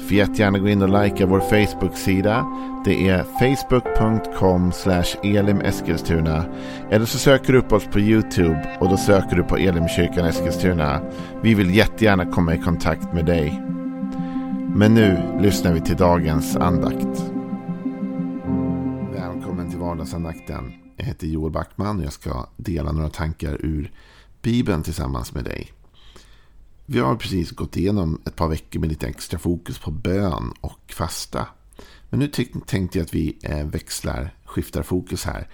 Får jättegärna gå in och likea vår Facebook-sida. Det är facebook.com elimeskilstuna. Eller så söker du upp oss på YouTube och då söker du på Elimkyrkan Eskilstuna. Vi vill jättegärna komma i kontakt med dig. Men nu lyssnar vi till dagens andakt. Välkommen till vardagsandakten. Jag heter Joel Backman och jag ska dela några tankar ur Bibeln tillsammans med dig. Vi har precis gått igenom ett par veckor med lite extra fokus på bön och fasta. Men nu tänkte jag att vi eh, växlar, skiftar fokus här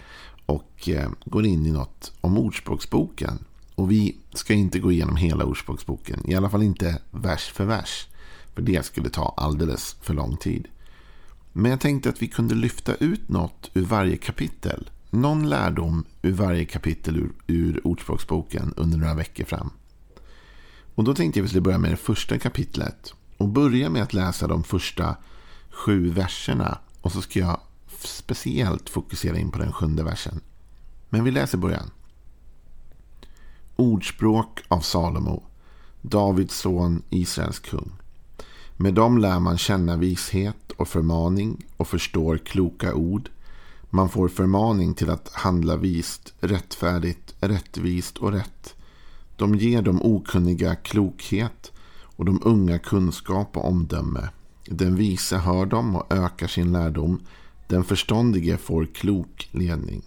och eh, går in i något om Ordspråksboken. Och vi ska inte gå igenom hela Ordspråksboken, i alla fall inte vers för vers. För det skulle ta alldeles för lång tid. Men jag tänkte att vi kunde lyfta ut något ur varje kapitel. Någon lärdom ur varje kapitel ur, ur Ordspråksboken under några veckor fram. Och då tänkte jag att vi skulle börja med det första kapitlet. Och börja med att läsa de första sju verserna. Och så ska jag speciellt fokusera in på den sjunde versen. Men vi läser början. Ordspråk av Salomo, Davids son, Israels kung. Med dem lär man känna vishet och förmaning och förstår kloka ord. Man får förmaning till att handla vist, rättfärdigt, rättvist och rätt. De ger de okunniga klokhet och de unga kunskap och omdöme. Den vise hör dem och ökar sin lärdom. Den förståndige får klok ledning.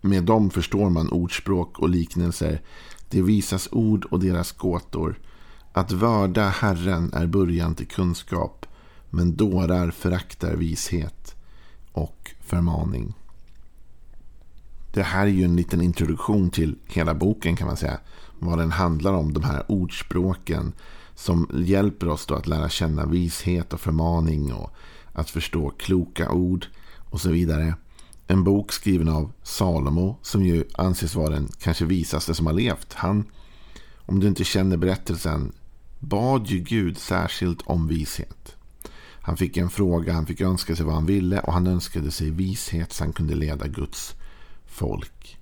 Med dem förstår man ordspråk och liknelser, det visas ord och deras gåtor. Att vörda Herren är början till kunskap, men dårar föraktar vishet och förmaning. Det här är ju en liten introduktion till hela boken kan man säga vad den handlar om. De här ordspråken som hjälper oss då att lära känna vishet och förmaning och att förstå kloka ord och så vidare. En bok skriven av Salomo som ju anses vara den kanske visaste som har levt. Han, om du inte känner berättelsen, bad ju Gud särskilt om vishet. Han fick en fråga, han fick önska sig vad han ville och han önskade sig vishet så han kunde leda Guds folk.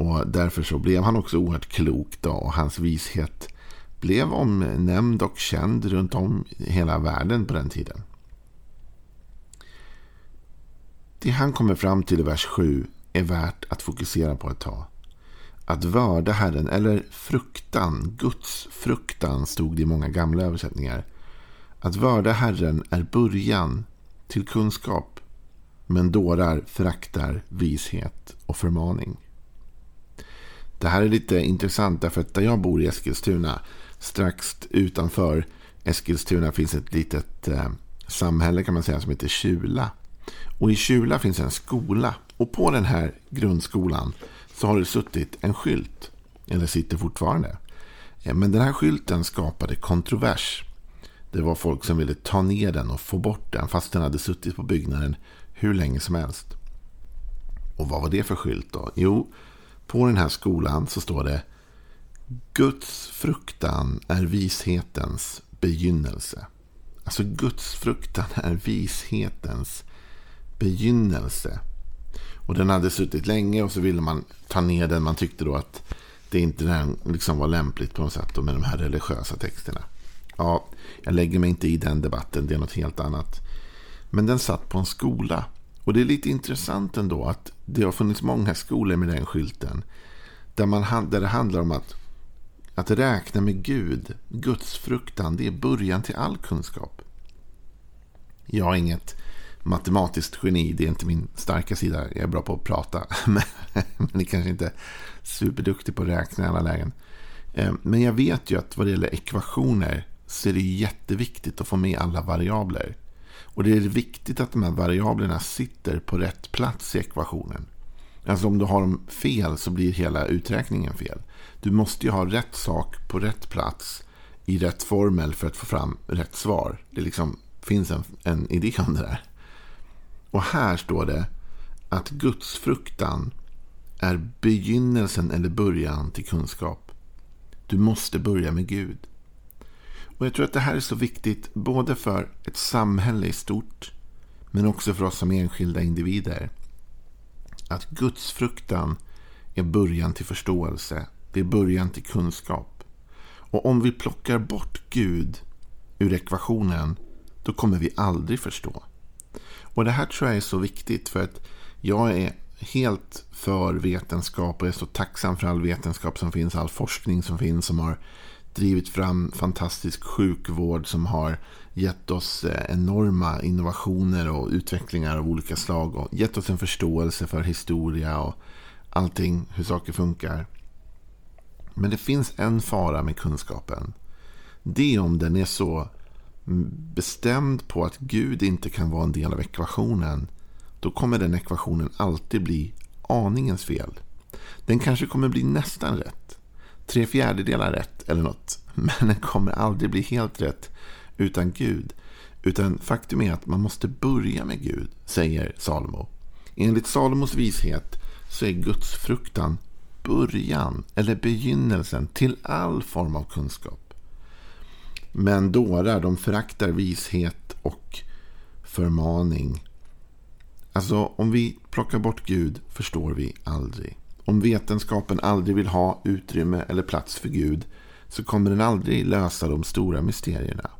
Och därför så blev han också oerhört klok då och hans vishet blev omnämnd och känd runt om i hela världen på den tiden. Det han kommer fram till i vers 7 är värt att fokusera på ett tag. Att vörda Herren, eller fruktan, Guds fruktan stod det i många gamla översättningar. Att vörda Herren är början till kunskap, men dårar föraktar vishet och förmaning. Det här är lite intressant därför att där jag bor i Eskilstuna, strax utanför Eskilstuna finns ett litet eh, samhälle kan man säga som heter Kjula. Och i Kjula finns en skola. Och på den här grundskolan så har det suttit en skylt. Eller sitter fortfarande. Eh, men den här skylten skapade kontrovers. Det var folk som ville ta ner den och få bort den fast den hade suttit på byggnaden hur länge som helst. Och vad var det för skylt då? Jo, på den här skolan så står det Guds fruktan är vishetens begynnelse. Alltså Guds fruktan är vishetens begynnelse. Och den hade suttit länge och så ville man ta ner den. Man tyckte då att det inte liksom var lämpligt på något sätt med de här religiösa texterna. Ja, jag lägger mig inte i den debatten. Det är något helt annat. Men den satt på en skola. Och det är lite intressant ändå att det har funnits många skolor med den skylten. Där, man, där det handlar om att, att räkna med Gud, Guds fruktan, det är början till all kunskap. Jag är inget matematiskt geni, det är inte min starka sida. Jag är bra på att prata, men, men är kanske inte superduktig på att räkna i alla lägen. Eh, men jag vet ju att vad det gäller ekvationer så är det jätteviktigt att få med alla variabler. Och det är viktigt att de här variablerna sitter på rätt plats i ekvationen. Alltså om du har dem fel så blir hela uträkningen fel. Du måste ju ha rätt sak på rätt plats i rätt formel för att få fram rätt svar. Det liksom finns en, en idé om det där. Och här står det att gudsfruktan är begynnelsen eller början till kunskap. Du måste börja med Gud. Och Jag tror att det här är så viktigt både för ett samhälle i stort men också för oss som enskilda individer. Att gudsfruktan är början till förståelse. Det är början till kunskap. Och om vi plockar bort Gud ur ekvationen då kommer vi aldrig förstå. Och det här tror jag är så viktigt för att jag är helt för vetenskap och är så tacksam för all vetenskap som finns, all forskning som finns som har drivit fram fantastisk sjukvård som har gett oss eh, enorma innovationer och utvecklingar av olika slag och gett oss en förståelse för historia och allting, hur saker funkar. Men det finns en fara med kunskapen. Det är om den är så bestämd på att Gud inte kan vara en del av ekvationen. Då kommer den ekvationen alltid bli aningens fel. Den kanske kommer bli nästan rätt. Tre fjärdedelar rätt eller något. Men den kommer aldrig bli helt rätt utan Gud. Utan faktum är att man måste börja med Gud, säger Salomo. Enligt Salomos vishet så är Guds fruktan början eller begynnelsen till all form av kunskap. Men dårar, de föraktar vishet och förmaning. Alltså, om vi plockar bort Gud förstår vi aldrig. Om vetenskapen aldrig vill ha utrymme eller plats för Gud så kommer den aldrig lösa de stora mysterierna.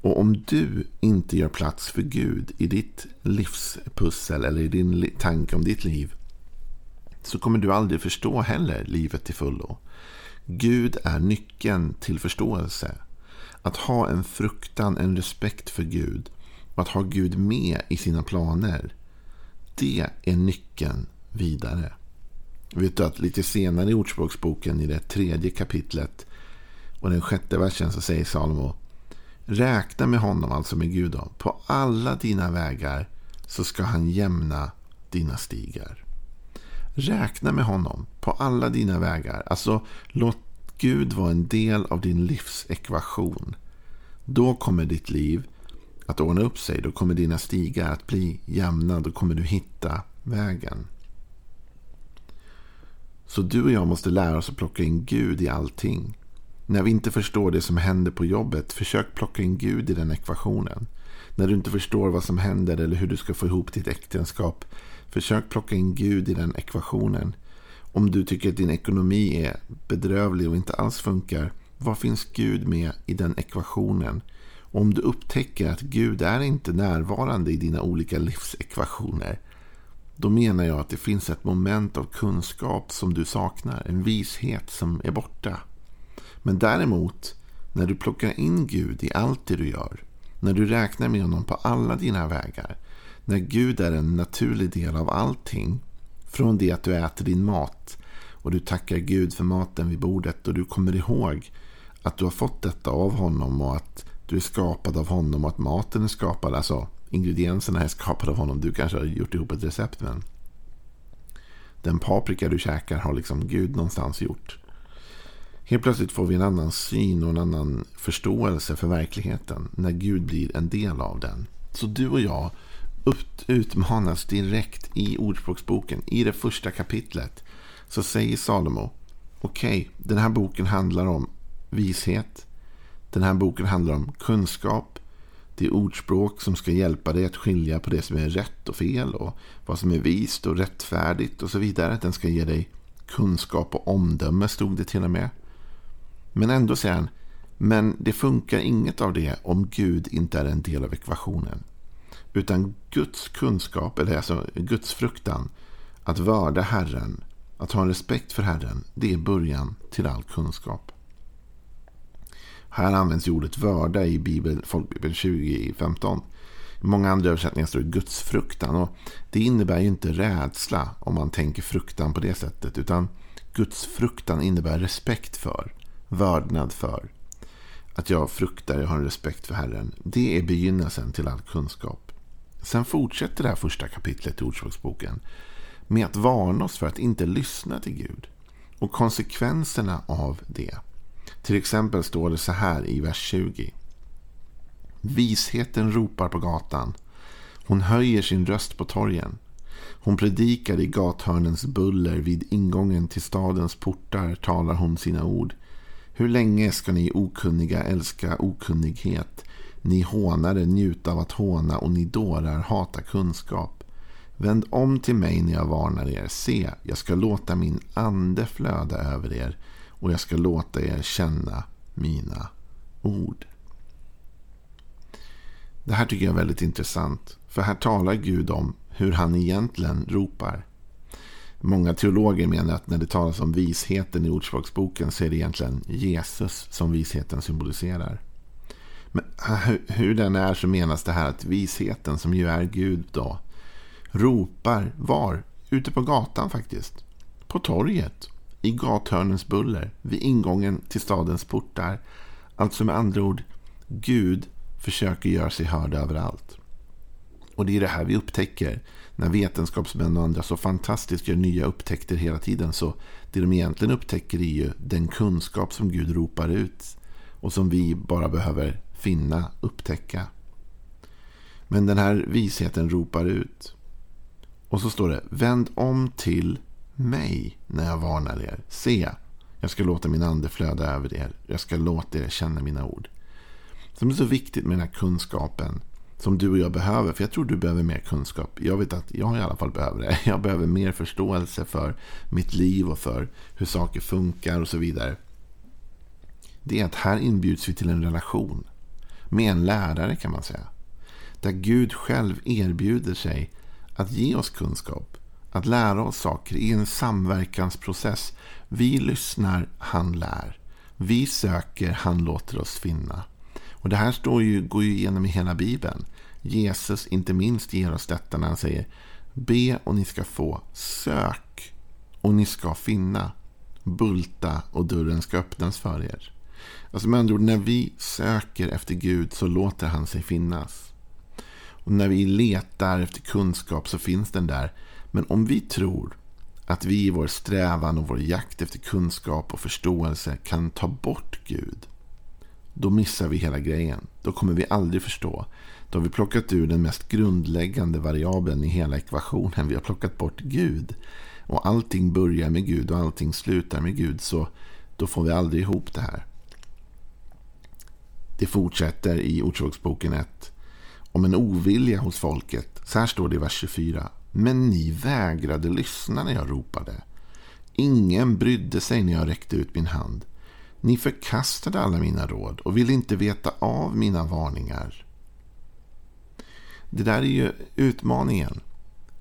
Och om du inte gör plats för Gud i ditt livspussel eller i din tanke om ditt liv så kommer du aldrig förstå heller livet till fullo. Gud är nyckeln till förståelse. Att ha en fruktan, en respekt för Gud och att ha Gud med i sina planer. Det är nyckeln vidare. Vet du att lite senare i Ordspråksboken i det tredje kapitlet och den sjätte versen så säger Salomo Räkna med honom, alltså med Gud. Då. På alla dina vägar så ska han jämna dina stigar. Räkna med honom på alla dina vägar. Alltså låt Gud vara en del av din livsekvation. Då kommer ditt liv att ordna upp sig. Då kommer dina stigar att bli jämna. Då kommer du hitta vägen. Så du och jag måste lära oss att plocka in Gud i allting. När vi inte förstår det som händer på jobbet, försök plocka in Gud i den ekvationen. När du inte förstår vad som händer eller hur du ska få ihop ditt äktenskap, försök plocka in Gud i den ekvationen. Om du tycker att din ekonomi är bedrövlig och inte alls funkar, vad finns Gud med i den ekvationen? om du upptäcker att Gud är inte närvarande i dina olika livsekvationer, då menar jag att det finns ett moment av kunskap som du saknar, en vishet som är borta. Men däremot, när du plockar in Gud i allt det du gör, när du räknar med honom på alla dina vägar, när Gud är en naturlig del av allting, från det att du äter din mat och du tackar Gud för maten vid bordet och du kommer ihåg att du har fått detta av honom och att du är skapad av honom och att maten är skapad, alltså ingredienserna är skapade av honom. Du kanske har gjort ihop ett recept men den paprika du käkar har liksom Gud någonstans gjort. Helt plötsligt får vi en annan syn och en annan förståelse för verkligheten när Gud blir en del av den. Så du och jag utmanas direkt i Ordspråksboken, i det första kapitlet. Så säger Salomo, okej, okay, den här boken handlar om vishet. Den här boken handlar om kunskap. Det är ordspråk som ska hjälpa dig att skilja på det som är rätt och fel och vad som är vist och rättfärdigt och så vidare. Den ska ge dig kunskap och omdöme, stod det till och med. Men ändå säger han, men det funkar inget av det om Gud inte är en del av ekvationen. Utan Guds kunskap, eller alltså Guds fruktan, att vörda Herren, att ha en respekt för Herren, det är början till all kunskap. Här används ordet vörda i Bibel, Folkbibeln 20.15. I många andra översättningar står det gudsfruktan. Och det innebär ju inte rädsla om man tänker fruktan på det sättet. Utan gudsfruktan innebär respekt för vördnad för. Att jag fruktar, jag har en respekt för Herren. Det är begynnelsen till all kunskap. Sen fortsätter det här första kapitlet i Ordspråksboken med att varna oss för att inte lyssna till Gud. Och konsekvenserna av det. Till exempel står det så här i vers 20. Visheten ropar på gatan. Hon höjer sin röst på torgen. Hon predikar i gathörnens buller vid ingången till stadens portar talar hon sina ord. Hur länge ska ni okunniga älska okunnighet? Ni hånare njuta av att håna och ni dårar hata kunskap. Vänd om till mig när jag varnar er. Se, jag ska låta min ande flöda över er och jag ska låta er känna mina ord. Det här tycker jag är väldigt intressant. För här talar Gud om hur han egentligen ropar. Många teologer menar att när det talas om visheten i Ordspråksboken så är det egentligen Jesus som visheten symboliserar. Men ah, hur den är så menas det här att visheten som ju är Gud då ropar var? Ute på gatan faktiskt. På torget. I gathörnens buller. Vid ingången till stadens portar. Alltså med andra ord, Gud försöker göra sig hörd överallt. Och det är det här vi upptäcker när vetenskapsmän och andra så fantastiskt gör nya upptäckter hela tiden. Så det de egentligen upptäcker är ju den kunskap som Gud ropar ut. Och som vi bara behöver finna, upptäcka. Men den här visheten ropar ut. Och så står det, vänd om till mig när jag varnar er. Se, jag ska låta min ande flöda över er. Jag ska låta er känna mina ord. Som är så viktigt med den här kunskapen som du och jag behöver. För jag tror du behöver mer kunskap. Jag vet att jag i alla fall behöver det. Jag behöver mer förståelse för mitt liv och för hur saker funkar och så vidare. Det är att här inbjuds vi till en relation. Med en lärare kan man säga. Där Gud själv erbjuder sig att ge oss kunskap. Att lära oss saker i en samverkansprocess. Vi lyssnar, han lär. Vi söker, han låter oss finna. Och Det här står ju, går ju igenom i hela Bibeln. Jesus inte minst ger oss detta när han säger Be och ni ska få. Sök och ni ska finna. Bulta och dörren ska öppnas för er. Alltså med andra ord, när vi söker efter Gud så låter han sig finnas. Och när vi letar efter kunskap så finns den där. Men om vi tror att vi i vår strävan och vår jakt efter kunskap och förståelse kan ta bort Gud då missar vi hela grejen. Då kommer vi aldrig förstå. Då har vi plockat ur den mest grundläggande variabeln i hela ekvationen. Vi har plockat bort Gud. Och allting börjar med Gud och allting slutar med Gud. Så då får vi aldrig ihop det här. Det fortsätter i Ordspråksboken 1. Om en ovilja hos folket. Så här står det i vers 24. Men ni vägrade lyssna när jag ropade. Ingen brydde sig när jag räckte ut min hand. Ni förkastade alla mina råd och ville inte veta av mina varningar. Det där är ju utmaningen.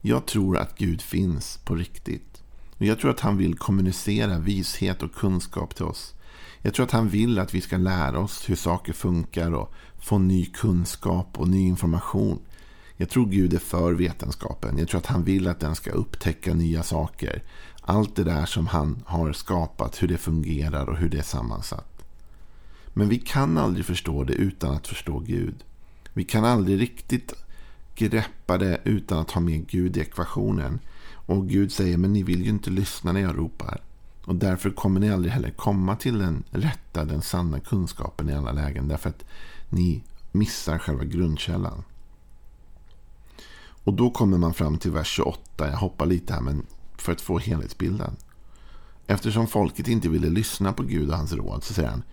Jag tror att Gud finns på riktigt. Och Jag tror att han vill kommunicera vishet och kunskap till oss. Jag tror att han vill att vi ska lära oss hur saker funkar och få ny kunskap och ny information. Jag tror Gud är för vetenskapen. Jag tror att han vill att den ska upptäcka nya saker. Allt det där som han har skapat, hur det fungerar och hur det är sammansatt. Men vi kan aldrig förstå det utan att förstå Gud. Vi kan aldrig riktigt greppa det utan att ha med Gud i ekvationen. Och Gud säger, men ni vill ju inte lyssna när jag ropar. Och därför kommer ni aldrig heller komma till den rätta, den sanna kunskapen i alla lägen. Därför att ni missar själva grundkällan. Och då kommer man fram till vers 28. Jag hoppar lite här, men för att få helhetsbilden. Eftersom folket inte ville lyssna på Gud och hans råd så säger han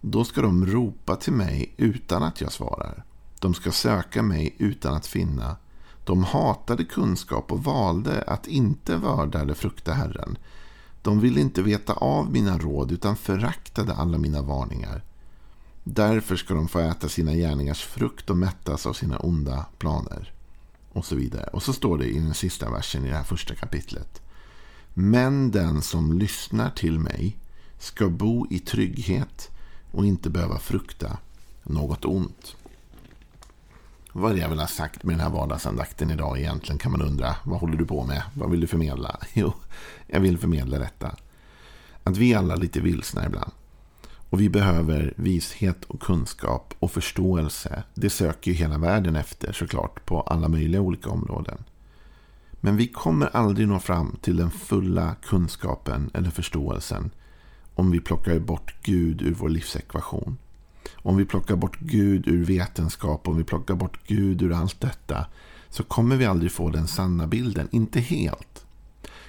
Då ska de ropa till mig utan att jag svarar. De ska söka mig utan att finna. De hatade kunskap och valde att inte vörda eller frukta Herren. De ville inte veta av mina råd utan föraktade alla mina varningar. Därför ska de få äta sina gärningars frukt och mättas av sina onda planer. Och så vidare. Och så står det i den sista versen i det här första kapitlet. Men den som lyssnar till mig ska bo i trygghet och inte behöva frukta något ont. Vad är det jag vill ha sagt med den här vardagsandakten idag egentligen kan man undra. Vad håller du på med? Vad vill du förmedla? Jo, jag vill förmedla detta. Att vi alla är lite vilsna ibland. Och vi behöver vishet och kunskap och förståelse. Det söker ju hela världen efter såklart på alla möjliga olika områden. Men vi kommer aldrig nå fram till den fulla kunskapen eller förståelsen om vi plockar bort Gud ur vår livsekvation. Om vi plockar bort Gud ur vetenskap, om vi plockar bort Gud ur allt detta så kommer vi aldrig få den sanna bilden. Inte helt.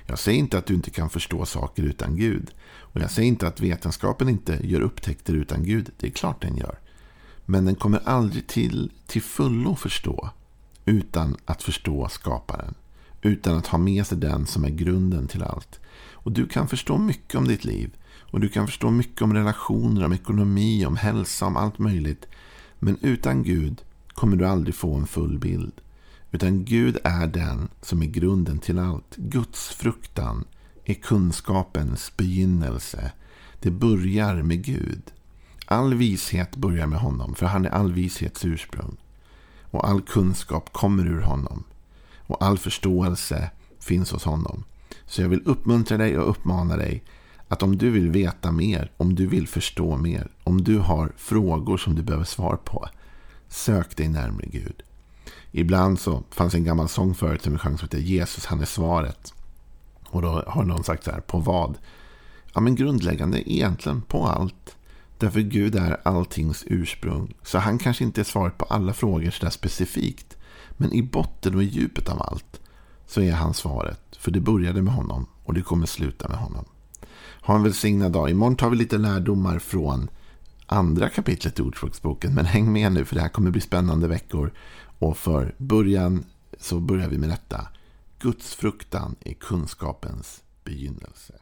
Jag säger inte att du inte kan förstå saker utan Gud. Och jag säger inte att vetenskapen inte gör upptäckter utan Gud. Det är klart den gör. Men den kommer aldrig till, till fullo förstå utan att förstå skaparen. Utan att ha med sig den som är grunden till allt. Och du kan förstå mycket om ditt liv. Och du kan förstå mycket om relationer, om ekonomi, om hälsa, om allt möjligt. Men utan Gud kommer du aldrig få en full bild. Utan Gud är den som är grunden till allt. Guds fruktan är kunskapens begynnelse. Det börjar med Gud. All vishet börjar med honom, för han är all vishets ursprung. Och all kunskap kommer ur honom. Och all förståelse finns hos honom. Så jag vill uppmuntra dig och uppmana dig att om du vill veta mer, om du vill förstå mer, om du har frågor som du behöver svar på, sök dig närmare Gud. Ibland så fanns en gammal sång förut som sjöngs som heter Jesus, han är svaret. Och då har någon sagt så här, på vad? Ja, men grundläggande egentligen på allt. Därför Gud är alltings ursprung. Så han kanske inte är svaret på alla frågor sådär specifikt. Men i botten och i djupet av allt så är han svaret. För det började med honom och det kommer sluta med honom. Ha en välsignad dag. Imorgon tar vi lite lärdomar från andra kapitlet i Ordspråksboken. Men häng med nu för det här kommer bli spännande veckor. Och för början så börjar vi med detta. Guds fruktan är kunskapens begynnelse.